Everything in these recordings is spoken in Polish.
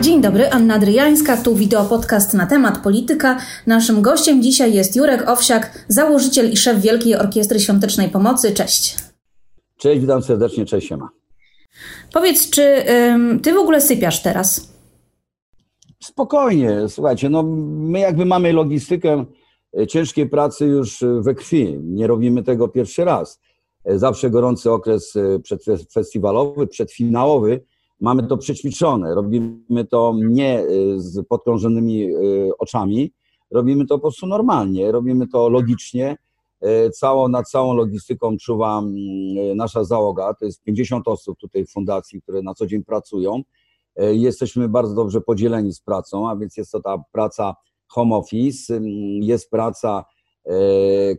Dzień dobry, Anna Dryjańska, tu wideo podcast na temat polityka. Naszym gościem dzisiaj jest Jurek Owsiak, założyciel i szef Wielkiej Orkiestry Świątecznej Pomocy. Cześć. Cześć, witam serdecznie, cześć siema. Powiedz, czy ym, ty w ogóle sypiasz teraz? Spokojnie, słuchajcie, no my jakby mamy logistykę e, ciężkiej pracy już e, we krwi. Nie robimy tego pierwszy raz. E, zawsze gorący okres przedfestiwalowy, przedfinałowy, mamy to przećwiczone. Robimy to nie z podkrążonymi oczami, robimy to po prostu normalnie, robimy to logicznie. Całą, nad całą logistyką czuwa mm, nasza załoga, to jest 50 osób tutaj w fundacji, które na co dzień pracują. Jesteśmy bardzo dobrze podzieleni z pracą, a więc jest to ta praca home office, jest praca,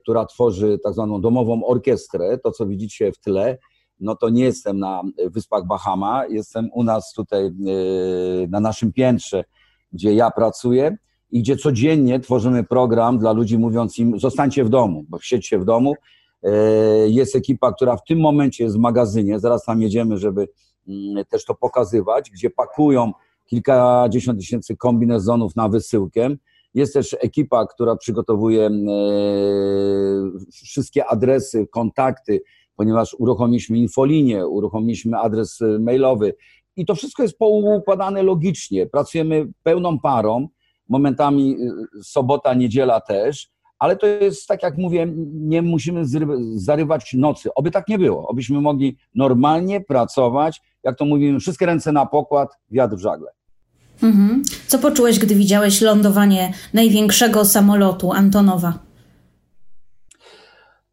która tworzy tak zwaną domową orkiestrę, to co widzicie w tle, no to nie jestem na Wyspach Bahama, jestem u nas tutaj e, na naszym piętrze, gdzie ja pracuję i gdzie codziennie tworzymy program dla ludzi, mówiąc im, zostańcie w domu, bo siedźcie w domu. Jest ekipa, która w tym momencie jest w magazynie, zaraz tam jedziemy, żeby Mm, też to pokazywać, gdzie pakują kilkadziesiąt tysięcy kombinezonów na wysyłkę. Jest też ekipa, która przygotowuje wszystkie adresy, kontakty, ponieważ uruchomiliśmy infolinię, uruchomiliśmy adres mailowy i to wszystko jest poukładane logicznie. Pracujemy pełną parą, momentami e, sobota, niedziela też, ale to jest tak jak mówię, nie musimy zarywać nocy. Oby tak nie było. Obyśmy mogli normalnie pracować, jak to mówimy, wszystkie ręce na pokład, wiatr w żagle. Mhm. Co poczułeś, gdy widziałeś lądowanie największego samolotu Antonowa?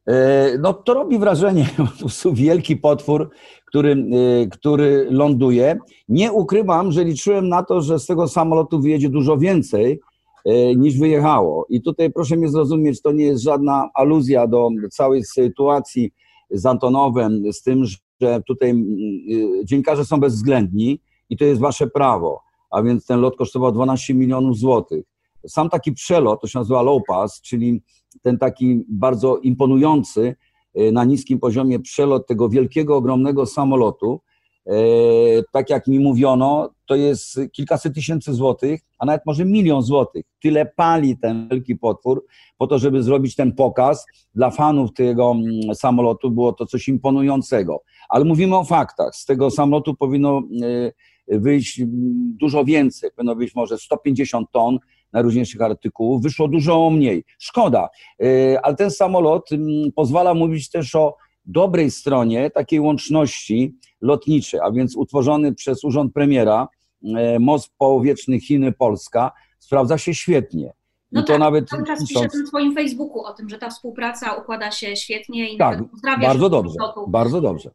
E, no to robi wrażenie, wielki potwór, który, e, który ląduje. Nie ukrywam, że liczyłem na to, że z tego samolotu wyjedzie dużo więcej, E, niż wyjechało. I tutaj proszę mnie zrozumieć, to nie jest żadna aluzja do całej sytuacji z Antonowem, z tym, że tutaj mm, dziennikarze są bezwzględni i to jest wasze prawo. A więc ten lot kosztował 12 milionów złotych. Sam taki przelot, to się nazywa low pass, czyli ten taki bardzo imponujący y, na niskim poziomie przelot tego wielkiego, ogromnego samolotu, E, tak jak mi mówiono, to jest kilkaset tysięcy złotych, a nawet może milion złotych. Tyle pali ten wielki potwór po to, żeby zrobić ten pokaz. Dla fanów tego mm, samolotu było to coś imponującego. Ale mówimy o faktach. Z tego samolotu powinno e, wyjść mm, dużo więcej. Powinno być może 150 ton najróżniejszych artykułów. Wyszło dużo mniej. Szkoda. E, ale ten samolot mm, pozwala mówić też o dobrej stronie takiej łączności lotniczej, a więc utworzony przez Urząd Premiera e, most powietrzny Chiny-Polska sprawdza się świetnie. No I to tak, nawet cały czas piszę na swoim Facebooku o tym, że ta współpraca układa się świetnie i tak, bardzo dobrze, bardzo dobrze.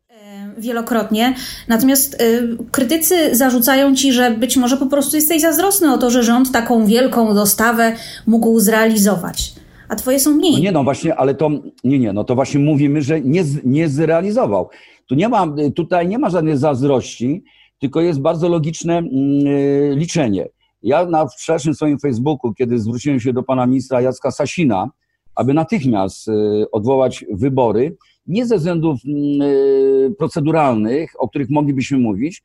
Wielokrotnie. Natomiast y, krytycy zarzucają ci, że być może po prostu jesteś zazdrosny o to, że rząd taką wielką dostawę mógł zrealizować a twoje są mniej. No nie, no właśnie, ale to, nie, nie, no to właśnie mówimy, że nie, nie zrealizował. Tu nie ma, tutaj nie ma żadnej zazdrości, tylko jest bardzo logiczne mm, y, liczenie. Ja na wczorajszym swoim Facebooku, kiedy zwróciłem się do pana ministra Jacka Sasina, aby natychmiast y, odwołać wybory, nie ze względów mm, y, proceduralnych, o których moglibyśmy mówić,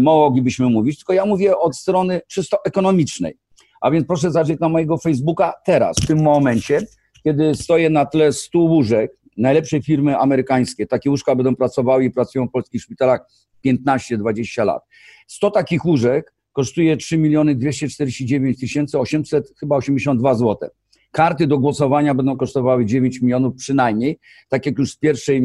moglibyśmy mówić, tylko ja mówię od strony czysto ekonomicznej. A więc proszę zajrzeć na mojego Facebooka teraz, w tym momencie, kiedy stoję na tle 100 łóżek, najlepszej firmy amerykańskie. Takie łóżka będą pracowały i pracują w polskich szpitalach 15-20 lat. 100 takich łóżek kosztuje 3 miliony 249 tysięcy 800 chyba 82 zł. Karty do głosowania będą kosztowały 9 milionów przynajmniej, tak jak już z pierwszej,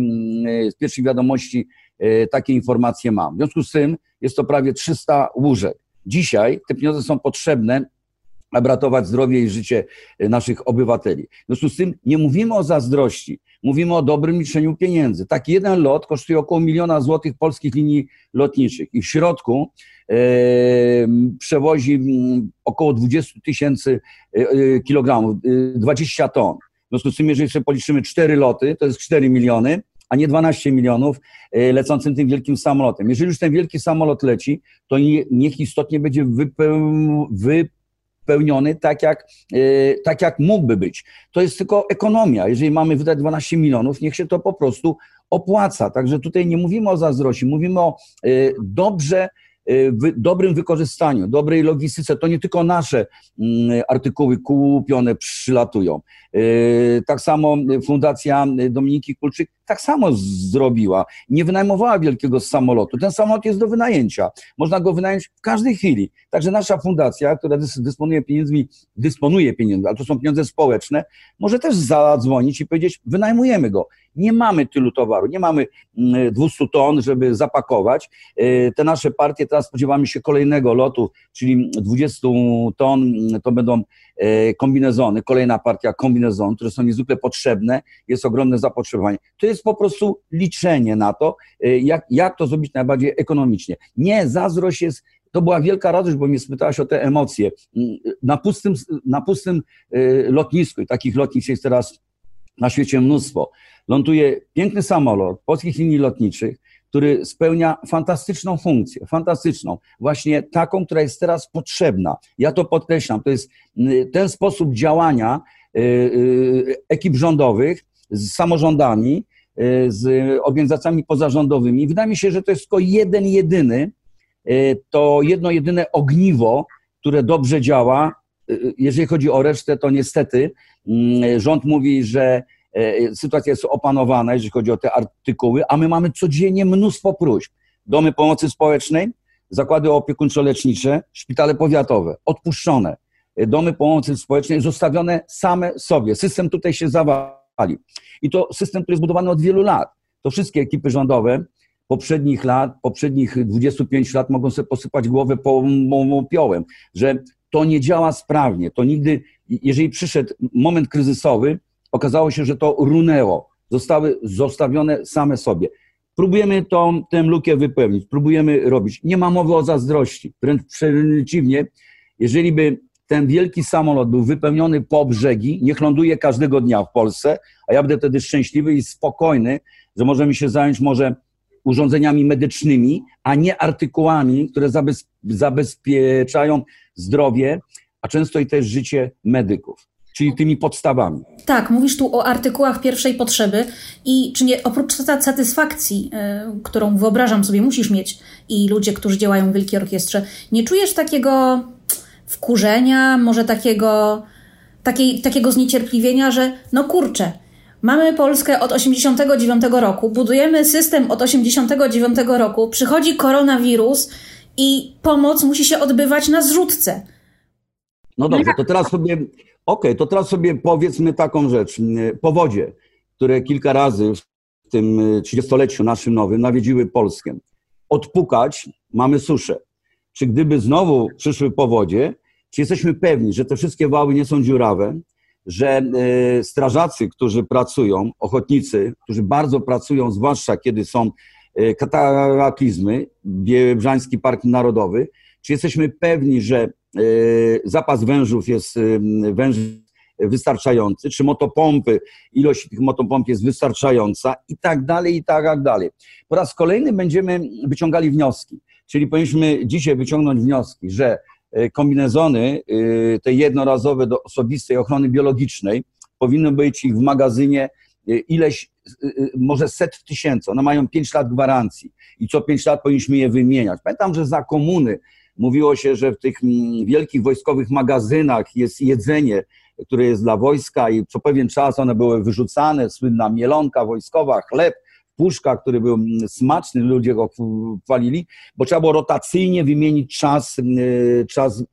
z pierwszej wiadomości e, takie informacje mam. W związku z tym jest to prawie 300 łóżek. Dzisiaj te pieniądze są potrzebne aby ratować zdrowie i życie e, naszych obywateli. W związku z tym nie mówimy o zazdrości, mówimy o dobrym liczeniu pieniędzy. Taki jeden lot kosztuje około miliona złotych polskich linii lotniczych i w środku e, przewozi około 20 tysięcy kilogramów, e, 20 ton. W związku z tym, jeżeli sobie policzymy cztery loty, to jest 4 miliony, a nie 12 milionów e, lecącym tym wielkim samolotem. Jeżeli już ten wielki samolot leci, to niech istotnie będzie wypeł, wy, spełniony tak jak, e, tak jak mógłby być. To jest tylko ekonomia. Jeżeli mamy wydać 12 milionów, niech się to po prostu opłaca. Także tutaj nie mówimy o zazdrości, mówimy o e, dobrze e, w dobrym wykorzystaniu, dobrej logistyce. To nie tylko nasze mm, artykuły kupione przylatują. Tak samo Fundacja Dominiki Kulczyk tak samo zrobiła. Nie wynajmowała wielkiego samolotu. Ten samolot jest do wynajęcia. Można go wynająć w każdej chwili. Także nasza fundacja, która dysponuje pieniędzmi, dysponuje pieniędzmi, ale to są pieniądze społeczne, może też zadzwonić i powiedzieć, wynajmujemy go. Nie mamy tylu towaru, nie mamy 200 mm, ton, żeby zapakować. E, te nasze partie, teraz spodziewamy się kolejnego lotu, czyli 20 ton, to będą kombinezony, kolejna partia kombinezonów, które są niezwykle potrzebne, jest ogromne zapotrzebowanie. To jest po prostu liczenie na to, e, jak, jak to zrobić najbardziej ekonomicznie. Nie, zazdrość jest to była wielka radość, bo mnie spytałaś o te emocje. Mm, na pustym, na pustym lotnisku, i takich lotnisk jest teraz na świecie mnóstwo, ląduje piękny samolot polskich linii lotniczych, który spełnia fantastyczną funkcję, fantastyczną, właśnie taką, która jest teraz potrzebna. Ja to podkreślam, to jest mm, ten sposób działania y, y, ekip rządowych z samorządami, y, z organizacjami pozarządowymi. Wydaje mi się, że to jest tylko jeden, jedyny, to jedno, jedyne ogniwo, które dobrze działa. Jeżeli chodzi o resztę, to niestety mm, rząd mówi, że sytuacja jest opanowana, jeżeli chodzi o te artykuły, a my mamy codziennie mnóstwo próśb. Domy pomocy społecznej, zakłady opiekuńczo-lecznicze, szpitale powiatowe, odpuszczone. E, domy pomocy społecznej zostawione same sobie. System tutaj się zawali. I to system, który jest budowany od wielu lat. To wszystkie ekipy rządowe poprzednich lat, poprzednich 25 lat mogą sobie posypać głowę popiołem, że to nie działa sprawnie. To nigdy, jeżeli przyszedł moment kryzysowy, okazało się, że to runęło. Zostały zostawione same sobie. Próbujemy tą, tę lukę wypełnić, próbujemy robić. Nie ma mowy o zazdrości. Wręcz przeciwnie, jeżeli by ten wielki samolot był wypełniony po brzegi, niech ląduje każdego dnia w Polsce, a ja będę wtedy szczęśliwy i spokojny, że możemy się zająć może urządzeniami medycznymi, a nie artykułami, które zabezpieczają zdrowie, a często i też życie medyków czyli tymi podstawami. Tak, mówisz tu o artykułach pierwszej potrzeby i czy nie, oprócz satysfakcji, y, którą wyobrażam sobie musisz mieć i ludzie, którzy działają w Wielkiej Orkiestrze, nie czujesz takiego wkurzenia, może takiego, takiej, takiego zniecierpliwienia, że no kurczę, mamy Polskę od 89 roku, budujemy system od 89 roku, przychodzi koronawirus i pomoc musi się odbywać na zrzutce. No dobrze, to teraz sobie Okej, okay, to teraz sobie powiedzmy taką rzecz. Powodzie, które kilka razy w tym trzydziestoleciu naszym nowym nawiedziły Polskę. Odpukać, mamy suszę. Czy gdyby znowu przyszły powodzie, czy jesteśmy pewni, że te wszystkie wały nie są dziurawe, że e, strażacy, którzy pracują, ochotnicy, którzy bardzo pracują, zwłaszcza kiedy są e, kataklizmy, Biebrzański Park Narodowy, czy jesteśmy pewni, że E, zapas wężów jest e, wystarczający, czy motopompy, ilość tych motopomp jest wystarczająca i tak dalej, i tak dalej. Po raz kolejny będziemy wyciągali wnioski, czyli powinniśmy dzisiaj wyciągnąć wnioski, że e, kombinezony te jednorazowe do osobistej ochrony biologicznej powinny być ich w magazynie ileś, może set tysięcy. One mają 5 lat gwarancji i co 5 lat powinniśmy je wymieniać. Pamiętam, że za komuny Mówiło się, że w tych mm, wielkich wojskowych magazynach jest jedzenie, które jest dla wojska i co pewien czas one były wyrzucane, słynna mielonka wojskowa, chleb, puszka, który był mm, smaczny, ludzie go chwalili, bo trzeba było rotacyjnie wymienić czas, mm, czas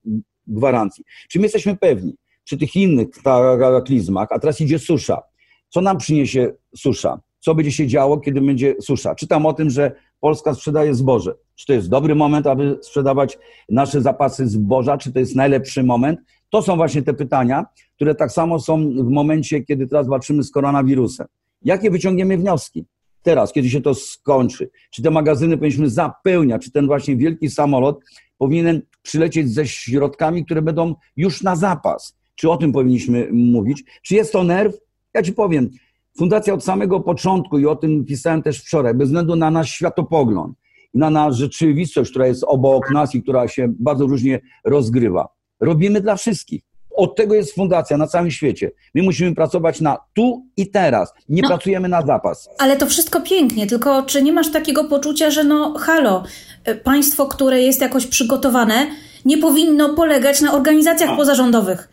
gwarancji. Czy my jesteśmy pewni, przy tych innych kataklizmach, a teraz idzie susza, co nam przyniesie susza? Co będzie się działo, kiedy będzie susza? Czytam o tym, że Polska sprzedaje zboże. Czy to jest dobry moment, aby sprzedawać nasze zapasy zboża? Czy to jest najlepszy moment? To są właśnie te pytania, które tak samo są w momencie, kiedy teraz walczymy z koronawirusem. Jakie wyciągniemy wnioski? Teraz, kiedy się to skończy? Czy te magazyny powinniśmy zapełniać? Czy ten właśnie wielki samolot powinien przylecieć ze środkami, które będą już na zapas? Czy o tym powinniśmy mówić? Czy jest to nerw? Ja ci powiem, Fundacja od samego początku, i o tym pisałem też wczoraj, bez względu na nasz światopogląd, na naszą rzeczywistość, która jest obok nas i która się bardzo różnie rozgrywa, robimy dla wszystkich. Od tego jest fundacja na całym świecie. My musimy pracować na tu i teraz. Nie no, pracujemy na zapas. Ale to wszystko pięknie, tylko czy nie masz takiego poczucia, że no halo, e, państwo, które jest jakoś przygotowane, nie powinno polegać na organizacjach pozarządowych?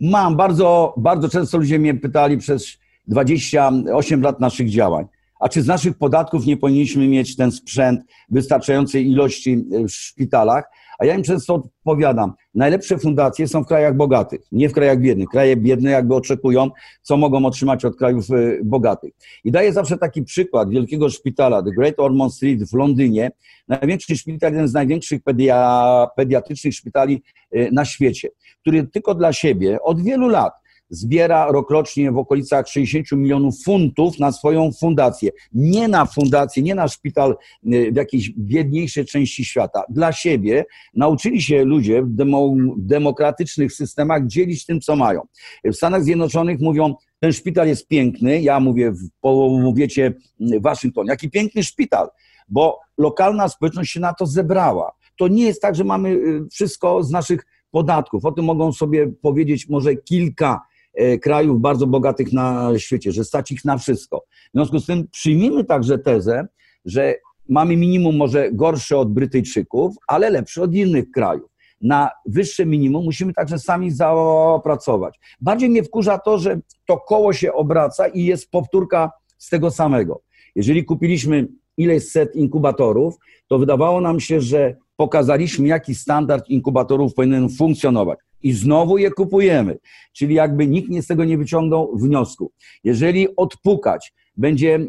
Mam. Bardzo, bardzo często ludzie mnie pytali przez 28 lat naszych działań. A czy z naszych podatków nie powinniśmy mieć ten sprzęt wystarczającej ilości w szpitalach? A ja im często odpowiadam, najlepsze fundacje są w krajach bogatych, nie w krajach biednych. Kraje biedne jakby oczekują, co mogą otrzymać od krajów y, bogatych. I daję zawsze taki przykład wielkiego szpitala, The Great Ormond Street w Londynie. Największy szpital, jeden z największych pedia, pediatrycznych szpitali y, na świecie, który tylko dla siebie od wielu lat zbiera rokrocznie w okolicach 60 milionów funtów na swoją fundację. Nie na fundację, nie na szpital y, w jakiejś biedniejszej części świata. Dla siebie nauczyli się ludzie w, demo, w demokratycznych systemach dzielić tym, co mają. W Stanach Zjednoczonych mówią, ten szpital jest piękny, ja mówię w powiecie y, Waszyngton, jaki piękny szpital, bo lokalna społeczność się na to zebrała. To nie jest tak, że mamy y, wszystko z naszych podatków. O tym mogą sobie powiedzieć może kilka krajów bardzo bogatych na świecie, że stać ich na wszystko. W związku z tym przyjmijmy także tezę, że mamy minimum może gorsze od Brytyjczyków, ale lepsze od innych krajów. Na wyższe minimum musimy także sami zapracować. Bardziej mnie wkurza to, że to koło się obraca i jest powtórka z tego samego. Jeżeli kupiliśmy ileś set inkubatorów, to wydawało nam się, że pokazaliśmy, jaki standard inkubatorów powinien funkcjonować i znowu je kupujemy. Czyli jakby nikt nie z tego nie wyciągnął wniosku. Jeżeli odpukać będzie mm,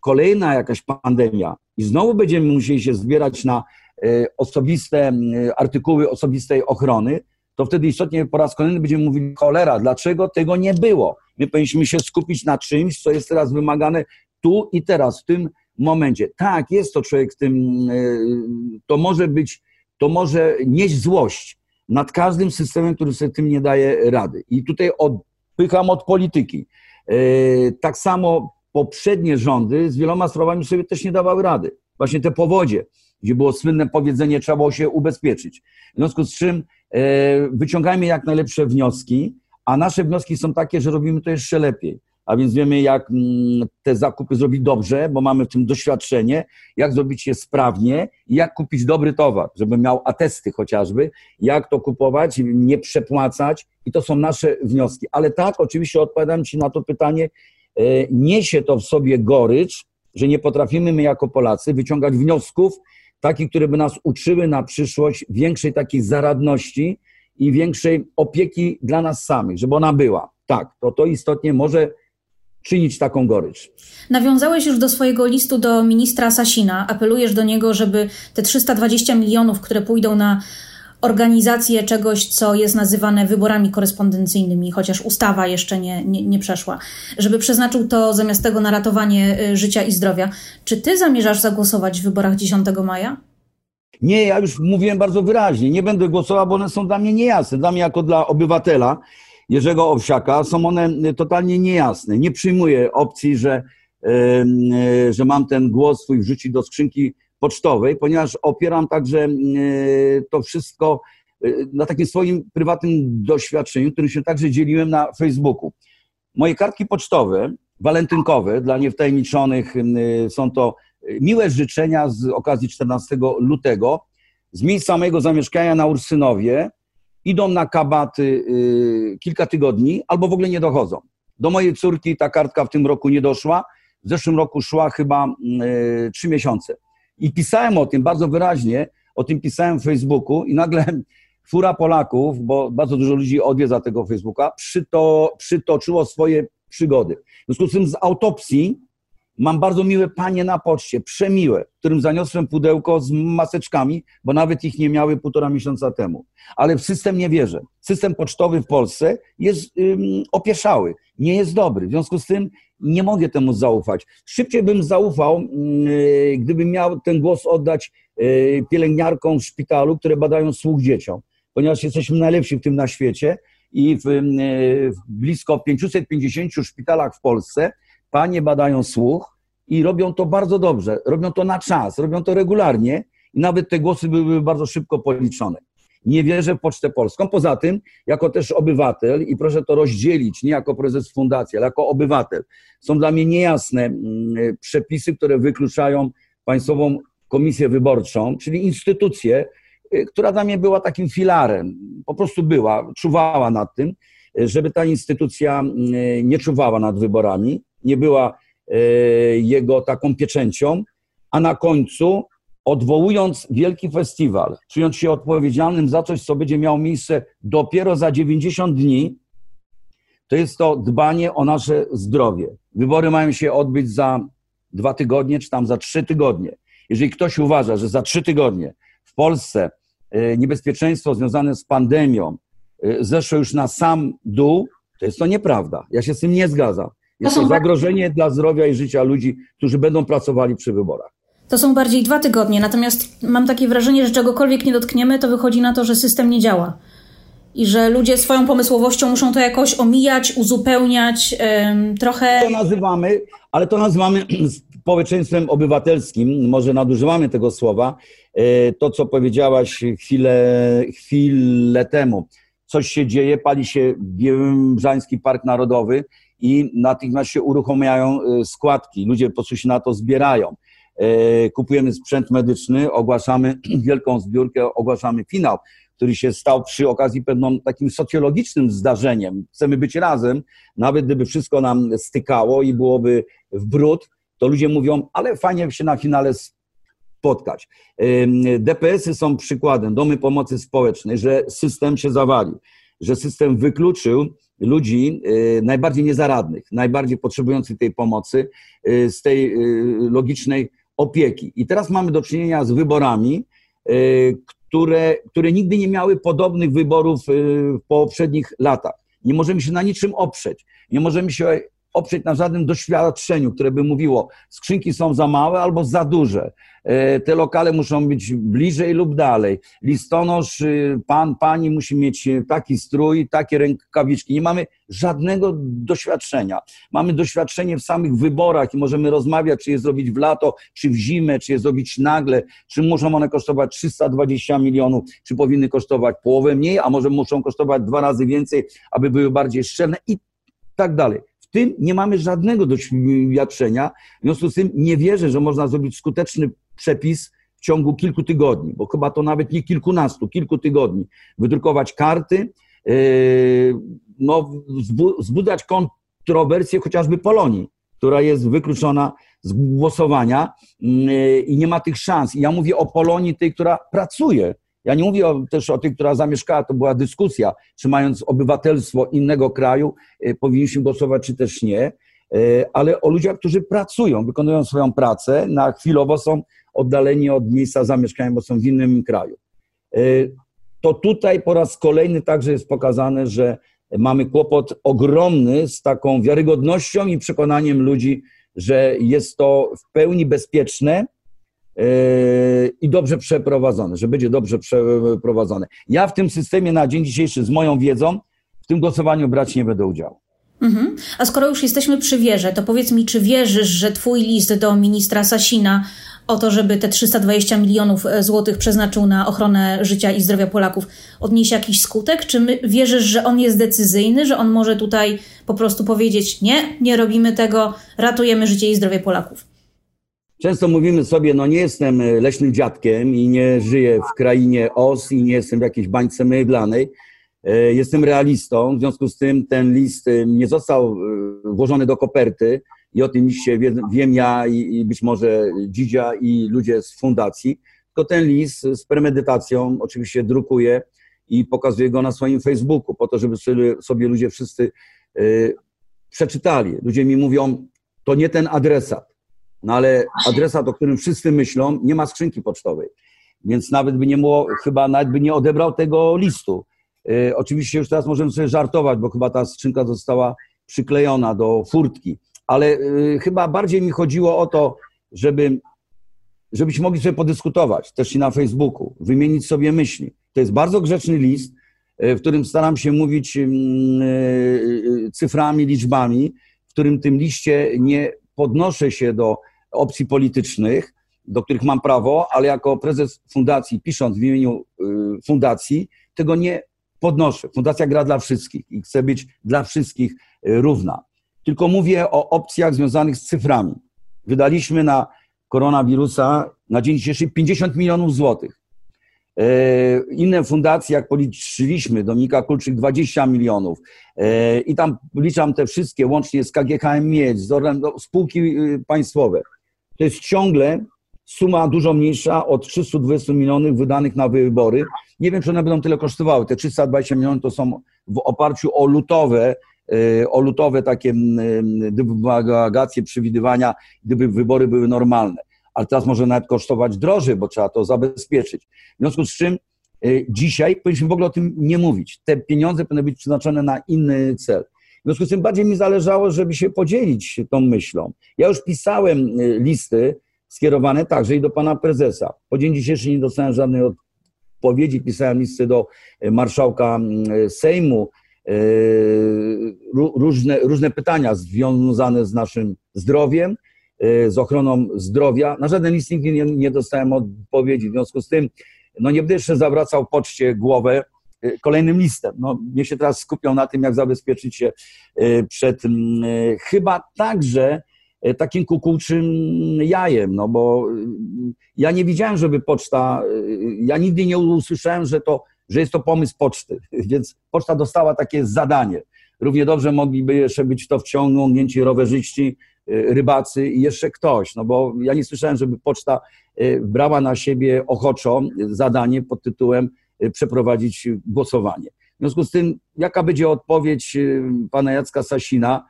kolejna jakaś pandemia i znowu będziemy musieli się zbierać na e, osobiste mm, artykuły osobistej ochrony, to wtedy istotnie po raz kolejny będziemy mówili cholera, dlaczego tego nie było? My powinniśmy się skupić na czymś, co jest teraz wymagane tu i teraz, w tym momencie. Tak, jest to człowiek w tym, e, to może być, to może nieść złość, nad każdym systemem, który sobie tym nie daje rady. I tutaj odpycham od polityki. E, tak samo poprzednie rządy z wieloma sprawami sobie też nie dawały rady. Właśnie te powodzie, gdzie było słynne powiedzenie, trzeba było się ubezpieczyć. W związku z czym e, wyciągajmy jak najlepsze wnioski, a nasze wnioski są takie, że robimy to jeszcze lepiej a więc wiemy, jak mm, te zakupy zrobić dobrze, bo mamy w tym doświadczenie, jak zrobić je sprawnie i jak kupić dobry towar, żeby miał atesty chociażby, jak to kupować, nie przepłacać i to są nasze wnioski. Ale tak, oczywiście odpowiadam Ci na to pytanie, e, niesie to w sobie gorycz, że nie potrafimy my jako Polacy wyciągać wniosków takich, które by nas uczyły na przyszłość większej takiej zaradności i większej opieki dla nas samych, żeby ona była. Tak, to to istotnie może czynić taką gorycz. Nawiązałeś już do swojego listu do ministra Sasina. Apelujesz do niego, żeby te 320 milionów, które pójdą na organizację czegoś, co jest nazywane wyborami korespondencyjnymi, chociaż ustawa jeszcze nie, nie, nie przeszła, żeby przeznaczył to zamiast tego na ratowanie y, życia i zdrowia. Czy ty zamierzasz zagłosować w wyborach 10 maja? Nie, ja już mówiłem bardzo wyraźnie. Nie będę głosował, bo one są dla mnie niejasne. Dla mnie jako dla obywatela Jerzego Owsiaka są one totalnie niejasne. Nie przyjmuję opcji, że, że mam ten głos swój wrzucić do skrzynki pocztowej, ponieważ opieram także to wszystko e, na takim swoim prywatnym doświadczeniu, którym się także dzieliłem na Facebooku. Moje kartki pocztowe, walentynkowe, dla niewtajemniczonych są to miłe życzenia z okazji 14 lutego z miejsca mojego zamieszkania na Ursynowie, idą na kabaty y, kilka tygodni albo w ogóle nie dochodzą. Do mojej córki ta kartka w tym roku nie doszła. W zeszłym roku szła chyba y, trzy miesiące. I pisałem o tym bardzo wyraźnie, o tym pisałem w Facebooku i nagle fura Polaków, bo bardzo dużo ludzi odwiedza tego Facebooka, przyto, przytoczyło swoje przygody. W związku z tym z autopsji Mam bardzo miłe panie na poczcie, przemiłe, którym zaniosłem pudełko z maseczkami, bo nawet ich nie miały półtora miesiąca temu. Ale w system nie wierzę. System pocztowy w Polsce jest ym, opieszały, nie jest dobry. W związku z tym nie mogę temu zaufać. Szybciej bym zaufał, yy, gdybym miał ten głos oddać yy, pielęgniarkom w szpitalu, które badają słuch dzieciom, ponieważ jesteśmy najlepsi w tym na świecie i w, yy, w blisko 550 szpitalach w Polsce Panie badają słuch i robią to bardzo dobrze, robią to na czas, robią to regularnie i nawet te głosy były bardzo szybko policzone. Nie wierzę w Pocztę Polską. Poza tym, jako też obywatel, i proszę to rozdzielić, nie jako prezes fundacji, ale jako obywatel, są dla mnie niejasne mm, przepisy, które wykluczają Państwową Komisję Wyborczą, czyli instytucję, y, która dla mnie była takim filarem, po prostu była, czuwała nad tym, żeby ta instytucja y, nie czuwała nad wyborami, nie była y, jego taką pieczęcią, a na końcu odwołując wielki festiwal, czując się odpowiedzialnym za coś, co będzie miało miejsce dopiero za 90 dni, to jest to dbanie o nasze zdrowie. Wybory mają się odbyć za dwa tygodnie, czy tam za trzy tygodnie. Jeżeli ktoś uważa, że za trzy tygodnie w Polsce e, niebezpieczeństwo związane z pandemią e, zeszło już na sam dół, to jest to nieprawda. Ja się z tym nie zgadzam. Jest to zagrożenie dla zdrowia i życia ludzi, którzy będą pracowali przy wyborach. To są bardziej dwa tygodnie, natomiast mam takie wrażenie, że czegokolwiek nie dotkniemy, to wychodzi na to, że system nie działa. I że ludzie swoją pomysłowością muszą to jakoś omijać, uzupełniać, um, trochę. To nazywamy, ale to nazywamy społeczeństwem obywatelskim, może nadużywamy tego słowa. E, to, co powiedziałaś chwilę, chwilę temu. Coś się dzieje, pali się Białymbrzański Park Narodowy i natychmiast się uruchamiają e, składki. Ludzie po prostu się na to zbierają. E, kupujemy sprzęt medyczny, ogłaszamy wielką zbiórkę, ogłaszamy finał, który się stał przy okazji pewną takim socjologicznym zdarzeniem. Chcemy być razem, nawet gdyby wszystko nam stykało i byłoby w brud, to ludzie mówią, ale fajnie się na finale spotkać. DPS-y są przykładem, domy pomocy społecznej, że system się zawalił, że system wykluczył ludzi e, najbardziej niezaradnych, najbardziej potrzebujących tej pomocy e, z tej logicznej opieki. I teraz mamy do czynienia z wyborami, e, które, które nigdy nie miały podobnych wyborów e, w poprzednich latach. Nie możemy się na niczym oprzeć. Nie możemy się oprzeć na żadnym doświadczeniu, które by mówiło, skrzynki są za małe albo za duże. E, te lokale muszą być bliżej lub dalej. Listonosz, y, pan, pani musi mieć taki strój, takie rękawiczki. Nie mamy żadnego doświadczenia. Mamy doświadczenie w samych wyborach i możemy rozmawiać, czy je zrobić w lato, czy w zimę, czy je zrobić nagle, czy muszą one kosztować 320 milionów, czy powinny kosztować połowę mniej, a może muszą kosztować dwa razy więcej, aby były bardziej szczelne i tak dalej tym nie mamy żadnego doświadczenia. W związku z tym nie wierzę, że można zrobić skuteczny przepis w ciągu kilku tygodni, bo chyba to nawet nie kilkunastu, kilku tygodni. Wydrukować karty, yy, no, wzbudzać kontrowersję chociażby Polonii, która jest wykluczona z głosowania yy, i nie ma tych szans. I ja mówię o Polonii, tej, która pracuje, ja nie mówię o, też o tych, która zamieszkała, to była dyskusja, czy mając obywatelstwo innego kraju, y, powinniśmy głosować, czy też nie, y, ale o ludziach, którzy pracują, wykonują swoją pracę, na chwilowo są oddaleni od miejsca zamieszkania, bo są w innym kraju. Y, to tutaj po raz kolejny także jest pokazane, że mamy kłopot ogromny z taką wiarygodnością i przekonaniem ludzi, że jest to w pełni bezpieczne, i dobrze przeprowadzone, że będzie dobrze przeprowadzone. Ja w tym systemie na dzień dzisiejszy z moją wiedzą w tym głosowaniu brać nie będę udziału. Mhm. A skoro już jesteśmy przy wierze, to powiedz mi, czy wierzysz, że twój list do ministra Sasina o to, żeby te 320 milionów e, złotych przeznaczył na ochronę życia i zdrowia Polaków, odniesie jakiś skutek? Czy my wierzysz, że on jest decyzyjny, że on może tutaj po prostu powiedzieć nie, nie robimy tego, ratujemy życie i zdrowie Polaków? Często mówimy sobie, no nie jestem e, leśnym dziadkiem i nie żyję w krainie os i nie jestem w jakiejś bańce mydlanej. E, jestem realistą, w związku z tym ten list e, nie został włożony do koperty i o tym liście wiem ja i być może Dzidzia i ludzie z fundacji, tylko ten list z premedytacją oczywiście drukuję i pokazuję go na swoim Facebooku, po to, żeby sobie ludzie wszyscy przeczytali. Ludzie mi mówią, to nie ten adresat. No ale adresat, o którym wszyscy myślą, nie ma skrzynki pocztowej. Więc nawet by nie było, chyba nawet by nie odebrał tego listu. Yy, oczywiście już teraz możemy sobie żartować, bo chyba ta skrzynka została przyklejona do furtki. Ale yy, chyba bardziej mi chodziło o to, żeby, żebyśmy mogli sobie podyskutować, też i na Facebooku, wymienić sobie myśli. To jest bardzo grzeczny list, yy, w którym staram się mówić cyframi, liczbami, w którym tym liście nie podnoszę się do opcji politycznych, do których mam prawo, ale jako prezes fundacji, pisząc w imieniu fundacji, tego nie podnoszę. Fundacja gra dla wszystkich i chce być dla wszystkich równa. Tylko mówię o opcjach związanych z cyframi. Wydaliśmy na koronawirusa na dzień dzisiejszy 50 milionów złotych. E, inne fundacje, jak policzyliśmy, Dominika Kulczyk 20 milionów e, i tam liczam te wszystkie, łącznie z KGHM Miedź, z spółki y, państwowe. To jest ciągle suma dużo mniejsza od 320 milionów wydanych na wybory. Nie wiem, czy one będą tyle kosztowały. Te 320 milionów to są w oparciu o lutowe, e, o lutowe takie dywagacje, przewidywania, gdyby wybory były normalne ale teraz może nawet kosztować drożej, bo trzeba to zabezpieczyć. W związku z czym y, dzisiaj powinniśmy w ogóle o tym nie mówić. Te pieniądze powinny być przeznaczone na inny cel. W związku z tym bardziej mi zależało, żeby się podzielić tą myślą. Ja już pisałem y, listy skierowane także i do pana prezesa. Po dzień dzisiejszy nie dostałem żadnej odpowiedzi. Pisałem listy do y, marszałka Sejmu, różne, różne pytania związane z naszym zdrowiem, z ochroną zdrowia. Na żaden list nigdy nie, nie dostałem odpowiedzi. W związku z tym, no nie będę jeszcze zawracał poczcie głowę y, kolejnym listem. No, mnie się teraz skupią na tym, jak zabezpieczyć się y, przed mm, y, chyba także takim kukułczym jajem, no bo ja nie widziałem, żeby poczta, ja nigdy nie usłyszałem, że, to, że jest to pomysł poczty, więc poczta dostała takie zadanie. Równie dobrze mogliby jeszcze być to wciągnięci rowerzyści, Y, rybacy i jeszcze ktoś, no bo ja nie słyszałem, żeby poczta y, brała na siebie ochoczo zadanie pod tytułem y, przeprowadzić głosowanie. W związku z tym, jaka będzie odpowiedź pana Jacka Sasina,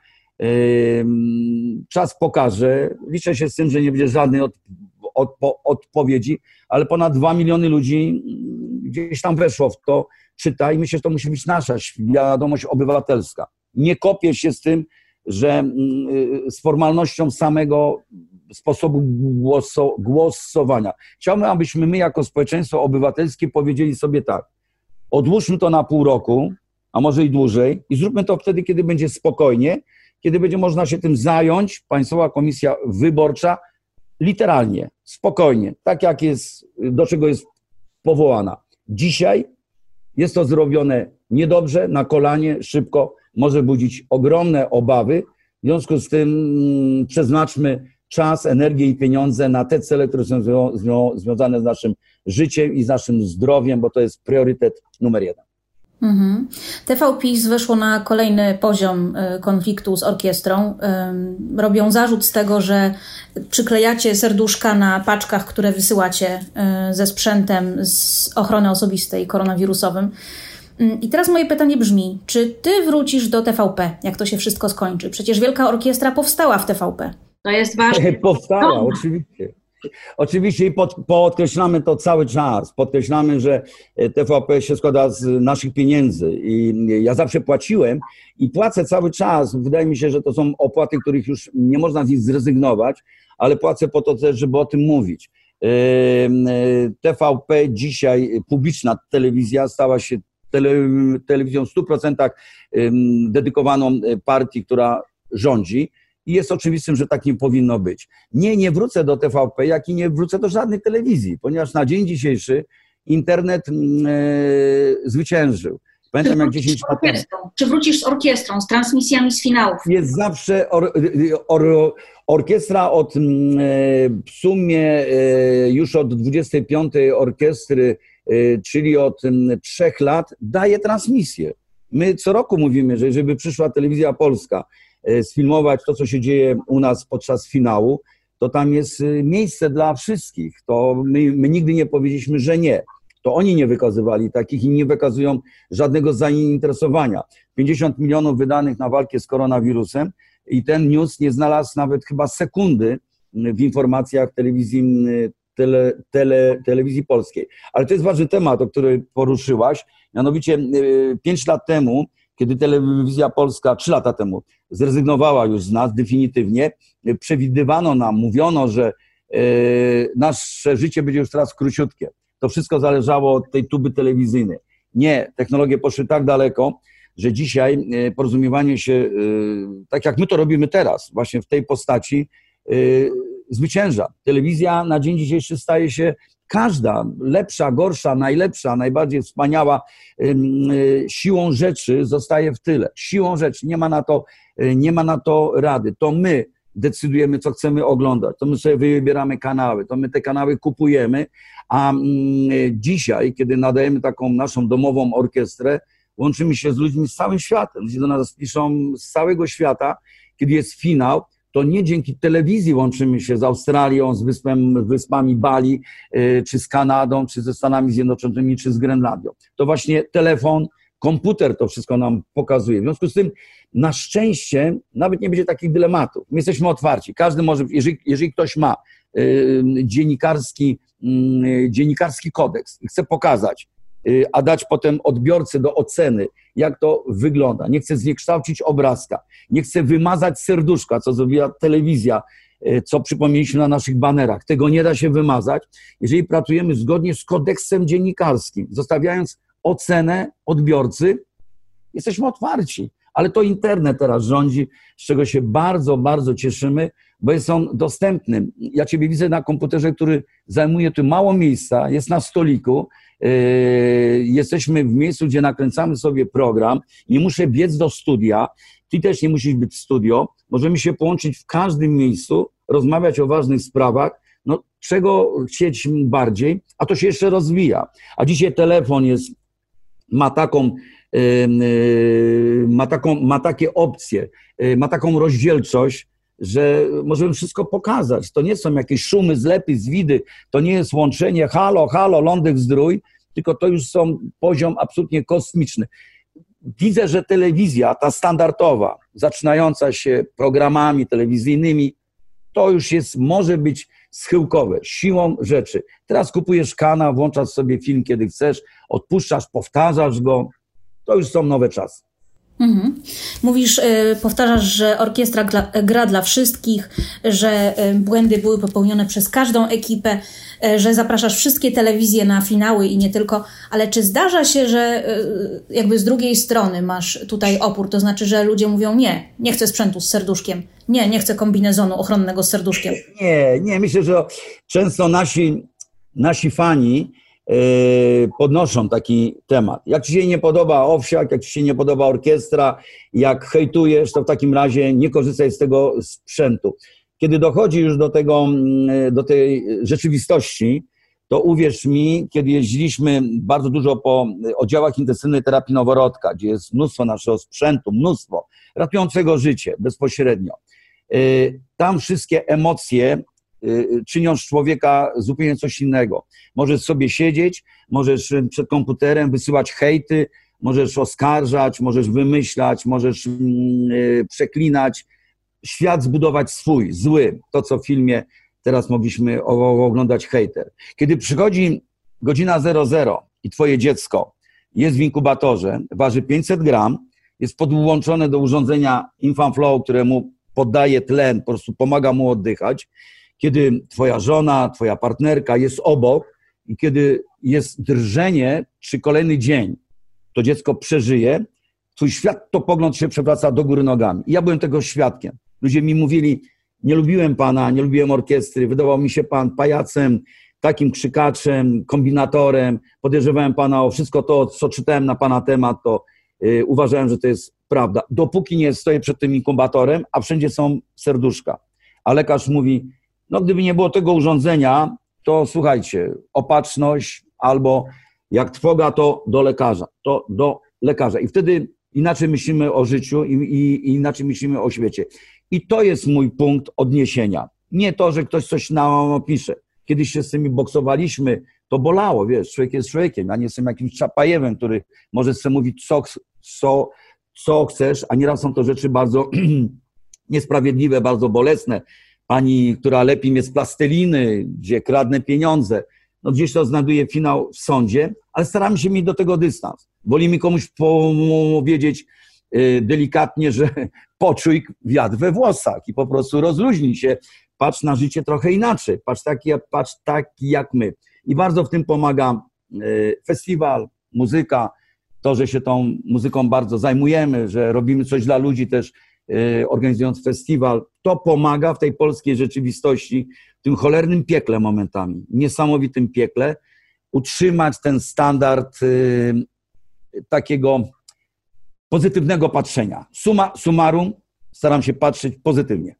czas pokaże. Liczę się z tym, że nie będzie żadnej od, od, odpowiedzi, ale ponad dwa miliony ludzi gdzieś tam weszło w to, czyta i myślę, że to musi być nasza wiadomość obywatelska. Nie kopię się z tym, że mm, y, z formalnością samego sposobu głoso, głosowania. Chciałbym, abyśmy my jako społeczeństwo obywatelskie powiedzieli sobie tak, odłóżmy to na pół roku, a może i dłużej i zróbmy to wtedy, kiedy będzie spokojnie, kiedy będzie można się tym zająć, Państwowa Komisja Wyborcza, literalnie, spokojnie, tak jak jest, do czego jest powołana. Dzisiaj jest to zrobione niedobrze, na kolanie, szybko, może budzić ogromne obawy. W związku z tym mm, przeznaczmy czas, energię i pieniądze na te cele, które są związane z naszym życiem i z naszym zdrowiem, bo to jest priorytet numer jeden. Mhm. TV PiS weszło na kolejny poziom e, konfliktu z orkiestrą. Robią zarzut z tego, że przyklejacie serduszka na paczkach, które wysyłacie e, ze sprzętem z ochrony osobistej koronawirusowym. Mm, I teraz moje pytanie brzmi, czy ty wrócisz do TVP, jak to się wszystko skończy? Przecież Wielka Orkiestra powstała w TVP. To jest ważne. Powstała, no. oczywiście. Oczywiście i pod, podkreślamy to cały czas. Podkreślamy, że TVP się składa z naszych pieniędzy i ja zawsze płaciłem i płacę cały czas. Wydaje mi się, że to są opłaty, których już nie można z nich zrezygnować, ale płacę po to też, żeby o tym mówić. TVP dzisiaj, publiczna telewizja stała się tele, telewizją w 100% dedykowaną e, partii, która rządzi. I jest oczywistym, że tak nie powinno być. Nie, nie wrócę do TVP, jak i nie wrócę do żadnej telewizji, ponieważ na dzień dzisiejszy internet e, zwyciężył. Pamiętam jak 10 lat temu. Czy wrócisz z orkiestrą, z transmisjami z finałów? Jest zawsze or, or, orkiestra od mm, e, w sumie już od 25 orkiestry Y, czyli od trzech lat, daje transmisję. My co roku mówimy, że żeby przyszła telewizja polska y, sfilmować to, co się dzieje u nas podczas finału, to tam jest y, miejsce dla wszystkich. To my, my nigdy nie powiedzieliśmy, że nie. To oni nie wykazywali takich i nie wykazują żadnego zainteresowania. 50 milionów wydanych na walkę z koronawirusem i ten news nie znalazł nawet chyba sekundy w informacjach telewizji tele, tele, telewizji polskiej. Ale to jest ważny temat, o który poruszyłaś. Mianowicie y, pięć lat temu, kiedy telewizja polska, trzy lata temu, zrezygnowała już z nas definitywnie, przewidywano nam, mówiono, że y, nasze życie będzie już teraz króciutkie. To wszystko zależało od tej tuby telewizyjnej. Nie, technologie poszły tak daleko, że dzisiaj porozumiewanie się, tak jak my to robimy teraz, właśnie w tej postaci, zwycięża. Telewizja na dzień dzisiejszy staje się każda, lepsza, gorsza, najlepsza, najbardziej wspaniała, siłą rzeczy zostaje w tyle. Siłą rzeczy, nie ma na to, nie ma na to rady. To my decydujemy, co chcemy oglądać, to my sobie wybieramy kanały, to my te kanały kupujemy, a mm, dzisiaj, kiedy nadajemy taką naszą domową orkiestrę, łączymy się z ludźmi z całym światem. Ludzie do nas piszą z całego świata, kiedy jest finał, to nie dzięki telewizji łączymy się z Australią, z wyspem, wyspami Bali, y, czy z Kanadą, czy ze Stanami Zjednoczonymi, czy z Grenlandią. To właśnie telefon, komputer to wszystko nam pokazuje. W związku z tym, na szczęście, nawet nie będzie takich dylematów. My jesteśmy otwarci. Każdy może, jeżeli, jeżeli ktoś ma y, dziennikarski, y, dziennikarski kodeks i chce pokazać, a dać potem odbiorcy do oceny, jak to wygląda. Nie chce zniekształcić obrazka, nie chce wymazać serduszka, co zrobiła telewizja, y, co przypomnieliśmy na naszych banerach. Tego nie da się wymazać, jeżeli pracujemy zgodnie z kodeksem dziennikarskim, zostawiając ocenę odbiorcy, jesteśmy otwarci. Ale to internet teraz rządzi, z czego się bardzo, bardzo cieszymy, bo jest on dostępny. Ja Ciebie widzę na komputerze, który zajmuje tu mało miejsca, jest na stoliku. Yy, jesteśmy w miejscu, gdzie nakręcamy sobie program. Nie muszę biec do studia. Ty też nie musisz być w studio. Możemy się połączyć w każdym miejscu, rozmawiać o ważnych sprawach. No, czego chcieć bardziej, a to się jeszcze rozwija. A dzisiaj telefon jest ma taką, y, ma, taką, ma takie opcje, ma taką rozdzielczość, że możemy wszystko pokazać. To nie są jakieś szumy, zlepy, zwidy, to nie jest łączenie halo, halo, lądek zdrój, tylko to już są poziom absolutnie kosmiczny. Widzę, że telewizja, ta standardowa, zaczynająca się programami telewizyjnymi, to już jest, może być schyłkowe, siłą rzeczy. Teraz kupujesz kanał, włączasz sobie film, kiedy chcesz, odpuszczasz, powtarzasz go. To już są nowe czasy. Mhm. Mówisz, y, powtarzasz, że orkiestra gra, dla wszystkich, że y, błędy były popełnione przez każdą ekipę, y, że zapraszasz wszystkie telewizje na finały i nie tylko, ale czy zdarza się, że jakby z drugiej strony masz tutaj opór, to znaczy, że ludzie mówią nie, nie chcę sprzętu z serduszkiem, nie, nie chcę kombinezonu ochronnego z serduszkiem. Nie, nie, myślę, że często nasi, nasi fani podnoszą taki temat. Jak ci się nie podoba owsiak, jak ci się nie podoba orkiestra, jak hejtujesz, to w takim razie nie korzystaj z tego sprzętu. Kiedy dochodzi już do tego, yy, do tej rzeczywistości, to uwierz mi, kiedy jeździliśmy bardzo dużo po oddziałach intensywnej terapii noworodka, gdzie jest mnóstwo naszego sprzętu, mnóstwo, ratującego życie bezpośrednio, Y, tam wszystkie emocje y, czynią z człowieka zupełnie coś innego. Możesz sobie siedzieć, możesz przed komputerem wysyłać hejty, możesz oskarżać, możesz wymyślać, możesz mm, y, przeklinać. Świat zbudować swój, zły. To, co w filmie teraz mogliśmy oglądać hejter. Kiedy przychodzi godzina 00 i twoje dziecko jest w inkubatorze, waży 500 gram, jest podłączone do urządzenia InfanFlow, któremu poddaje tlen, po prostu pomaga mu oddychać, kiedy twoja żona, twoja partnerka jest obok i kiedy jest drżenie, czy kolejny dzień to dziecko przeżyje, twój świat to pogląd się przewraca do góry nogami. I ja byłem tego świadkiem. Ludzie mi mówili, nie lubiłem pana, nie lubiłem orkiestry, wydawał mi się pan pajacem, takim krzykaczem, kombinatorem, podejrzewałem pana o wszystko to, co czytałem na pana temat, to yy, uważałem, że to jest prawda, dopóki nie stoję przed tym inkubatorem, a wszędzie są serduszka. A lekarz mówi, no gdyby nie było tego urządzenia, to słuchajcie, opatrzność albo jak trwoga, to do lekarza, to do lekarza. I wtedy inaczej myślimy o życiu i, i, i inaczej myślimy o świecie. I to jest mój punkt odniesienia. Nie to, że ktoś coś nam opisze. Kiedyś się z tymi boksowaliśmy, to bolało, wiesz, człowiek jest człowiekiem, ja nie jestem jakimś czapajewem, który może sobie mówić, co, co, co chcesz, a nieraz są to rzeczy bardzo niesprawiedliwe, bardzo bolesne. Pani, która lepi mnie z plasteliny, gdzie kradnę pieniądze, no gdzieś to znajduje finał w sądzie, ale staramy się mieć do tego dystans. Woli mi komuś powiedzieć y, delikatnie, że poczuj wiatr we włosach i po prostu rozluźnij się, patrz na życie trochę inaczej, patrz taki, patrz taki jak my. I bardzo w tym pomaga y, festiwal, muzyka, to, że się tą muzyką bardzo zajmujemy, że robimy coś dla ludzi też organizując festiwal. To pomaga w tej polskiej rzeczywistości, w tym cholernym piekle momentami, niesamowitym piekle, utrzymać ten standard takiego pozytywnego patrzenia. Suma summarum, staram się patrzeć pozytywnie.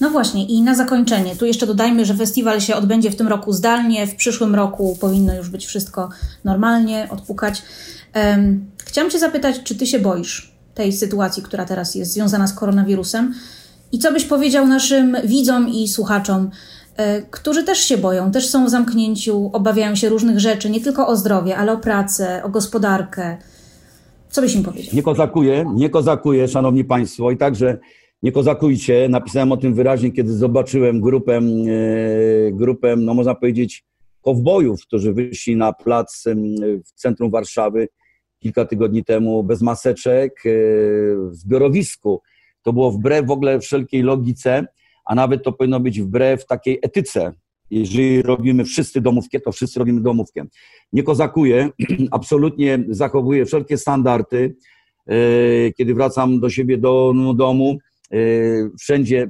No właśnie, i na zakończenie, tu jeszcze dodajmy, że festiwal się odbędzie w tym roku zdalnie, w przyszłym roku powinno już być wszystko normalnie, odpukać. Um, chciałam Cię zapytać, czy Ty się boisz tej sytuacji, która teraz jest związana z koronawirusem? I co byś powiedział naszym widzom i słuchaczom, e, którzy też się boją, też są w zamknięciu, obawiają się różnych rzeczy, nie tylko o zdrowie, ale o pracę, o gospodarkę. Co byś im powiedział? Nie kozakuje, nie kozakuje, szanowni państwo, i także nie kozakujcie. Napisałem o tym wyraźnie, kiedy zobaczyłem grupę, e, grupę no można powiedzieć, kowbojów, którzy wyszli na plac w centrum Warszawy kilka tygodni temu bez maseczek e, w zbiorowisku. To było wbrew w ogóle wszelkiej logice, a nawet to powinno być wbrew takiej etyce. Jeżeli robimy wszyscy domówkę, to wszyscy robimy domówkę. Nie kozakuję, absolutnie zachowuję wszelkie standardy. E, kiedy wracam do siebie do domu, Y, wszędzie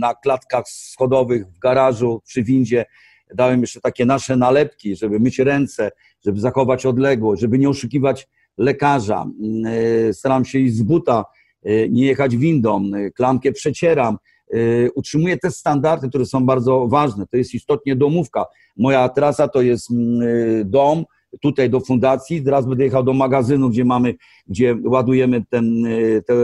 na klatkach schodowych, w garażu, przy windzie dałem jeszcze takie nasze nalepki, żeby myć ręce, żeby zachować odległość, żeby nie oszukiwać lekarza. Y, staram się iść z buta, y, nie jechać windą, klamkę przecieram. Utrzymuję te standardy, które są bardzo ważne. To jest istotnie domówka. Moja trasa to jest mm, dom, tutaj do fundacji, teraz będę jechał do magazynu, gdzie mamy, gdzie ładujemy ten, e, tę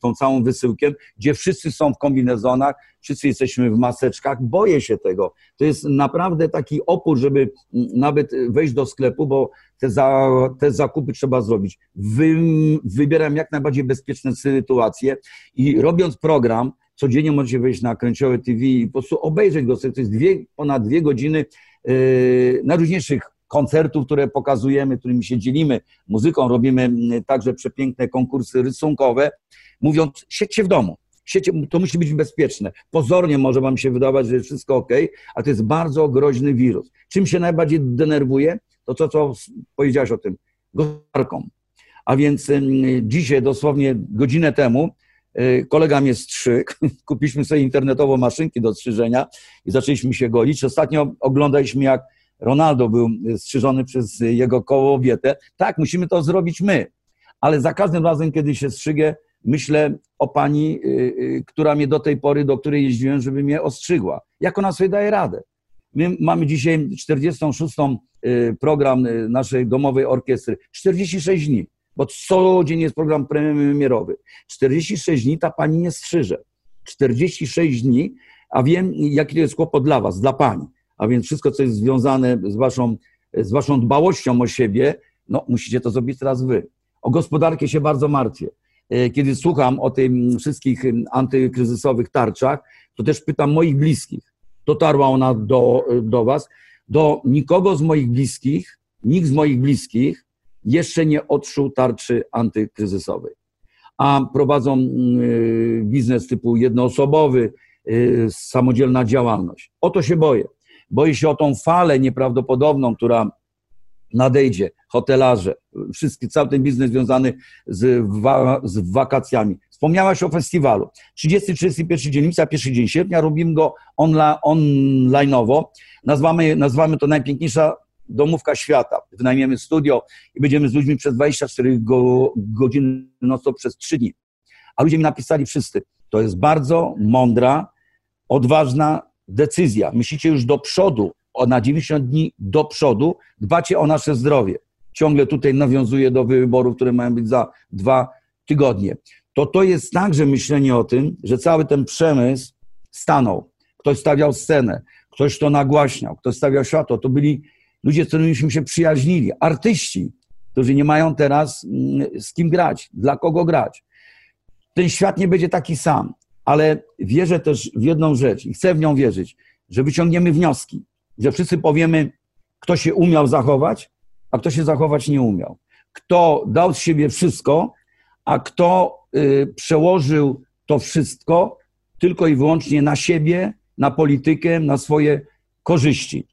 tą całą wysyłkę, gdzie wszyscy są w kombinezonach, wszyscy jesteśmy w maseczkach. Boję się tego. To jest naprawdę taki opór, żeby nawet wejść do sklepu, bo te, za, te zakupy trzeba zrobić. Wy, wybieram jak najbardziej bezpieczne sytuacje i robiąc program, codziennie możecie wejść na Kręciowe TV i po prostu obejrzeć go. To jest dwie, ponad dwie godziny yy, najróżniejszych koncertów, które pokazujemy, którymi się dzielimy muzyką, robimy także przepiękne konkursy rysunkowe, mówiąc, siedźcie w domu. Siecie, to musi być bezpieczne. Pozornie może Wam się wydawać, że jest wszystko ok, ale to jest bardzo groźny wirus. Czym się najbardziej denerwuje? To co, co powiedziałeś o tym, gospodarką. A więc dzisiaj, dosłownie godzinę temu, y, kolega mnie strzyk, kupiliśmy sobie internetowo maszynki do strzyżenia i zaczęliśmy się golić. Ostatnio oglądaliśmy, jak Ronaldo był strzyżony przez jego kobietę. Tak, musimy to zrobić my. Ale za każdym razem, kiedy się strzygę, myślę o pani, y, y, która mnie do tej pory, do której jeździłem, żeby mnie ostrzygła. Jak ona sobie daje radę? My mamy dzisiaj 46. Y, program naszej domowej orkiestry. 46 dni, bo co dzień jest program premierowy. 46 dni ta pani nie strzyże. 46 dni, a wiem, jaki to jest kłopot dla was, dla pani a więc wszystko, co jest związane z waszą, z waszą dbałością o siebie, no musicie to zrobić teraz wy. O gospodarkę się bardzo martwię. E, kiedy słucham o tym wszystkich antykryzysowych tarczach, to też pytam moich bliskich. Dotarła ona do, do was. Do nikogo z moich bliskich, nikt z moich bliskich jeszcze nie odszył tarczy antykryzysowej. A prowadzą biznes typu jednoosobowy, samodzielna działalność. O to się boję. Boję się o tą falę nieprawdopodobną, która nadejdzie, hotelarze, wszystki, cały ten biznes związany z, wa, z wakacjami. Wspomniałaś o festiwalu. 30, 31 dzień lipca, pierwszy dzień sierpnia, robimy go onla, online'owo. Nazwamy, nazwamy to najpiękniejsza domówka świata. Wynajmiemy studio i będziemy z ludźmi przez 24 go, godziny noco przez 3 dni. A ludzie mi napisali wszyscy, to jest bardzo mądra, odważna decyzja, myślicie już do przodu, o na 90 dni do przodu, dbacie o nasze zdrowie. Ciągle tutaj nawiązuję do wyborów, które mają być za dwa tygodnie. To to jest także myślenie o tym, że cały ten przemysł stanął. Ktoś stawiał scenę, ktoś to nagłaśniał, ktoś stawiał światło. To byli ludzie, z którymi się przyjaźnili, artyści, którzy nie mają teraz mm, z kim grać, dla kogo grać. Ten świat nie będzie taki sam ale wierzę też w jedną rzecz i chcę w nią wierzyć, że wyciągniemy wnioski, że wszyscy powiemy, kto się umiał zachować, a kto się zachować nie umiał. Kto dał z siebie wszystko, a kto y, przełożył to wszystko tylko i wyłącznie na siebie, na politykę, na swoje korzyści.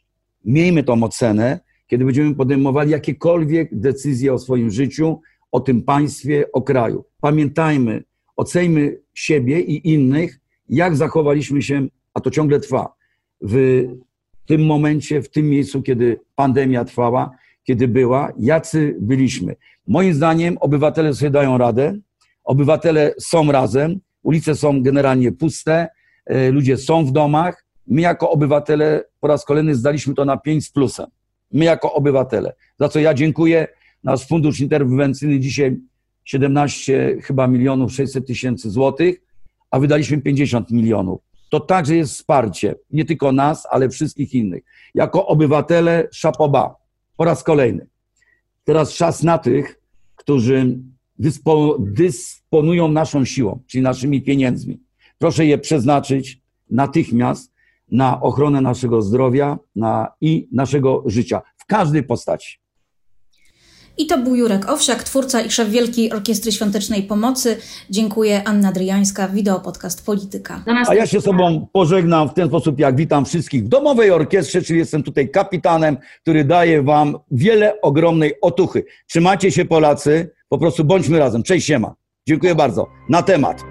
Miejmy tą ocenę, kiedy będziemy podejmowali jakiekolwiek decyzje o swoim życiu, o tym państwie, o kraju. Pamiętajmy, ocejmy siebie i innych, jak zachowaliśmy się, a to ciągle trwa, w tym momencie, w tym miejscu, kiedy pandemia trwała, kiedy była, jacy byliśmy. Moim zdaniem obywatele sobie dają radę, obywatele są razem, ulice są generalnie puste, e, ludzie są w domach. My jako obywatele po raz kolejny zdaliśmy to na 5 z plusem. My jako obywatele. Za co ja dziękuję. Nasz fundusz interwencyjny dzisiaj 17 chyba milionów 600 tysięcy złotych, a wydaliśmy 50 milionów. To także jest wsparcie, nie tylko nas, ale wszystkich innych. Jako obywatele szapoba, po raz kolejny. Teraz czas na tych, którzy dyspo, dysponują naszą siłą, czyli naszymi pieniędzmi. Proszę je przeznaczyć natychmiast na ochronę naszego zdrowia na, i naszego życia w każdej postaci. I to był Jurek Owsiak, twórca i szef Wielkiej Orkiestry Świątecznej Pomocy. Dziękuję. Anna Dryjańska, wideopodcast Polityka. A ja się z Tobą pożegnam w ten sposób, jak witam wszystkich w domowej orkiestrze, czyli jestem tutaj kapitanem, który daje Wam wiele ogromnej otuchy. Trzymajcie się Polacy, po prostu bądźmy razem. Cześć, siema. Dziękuję bardzo. Na temat.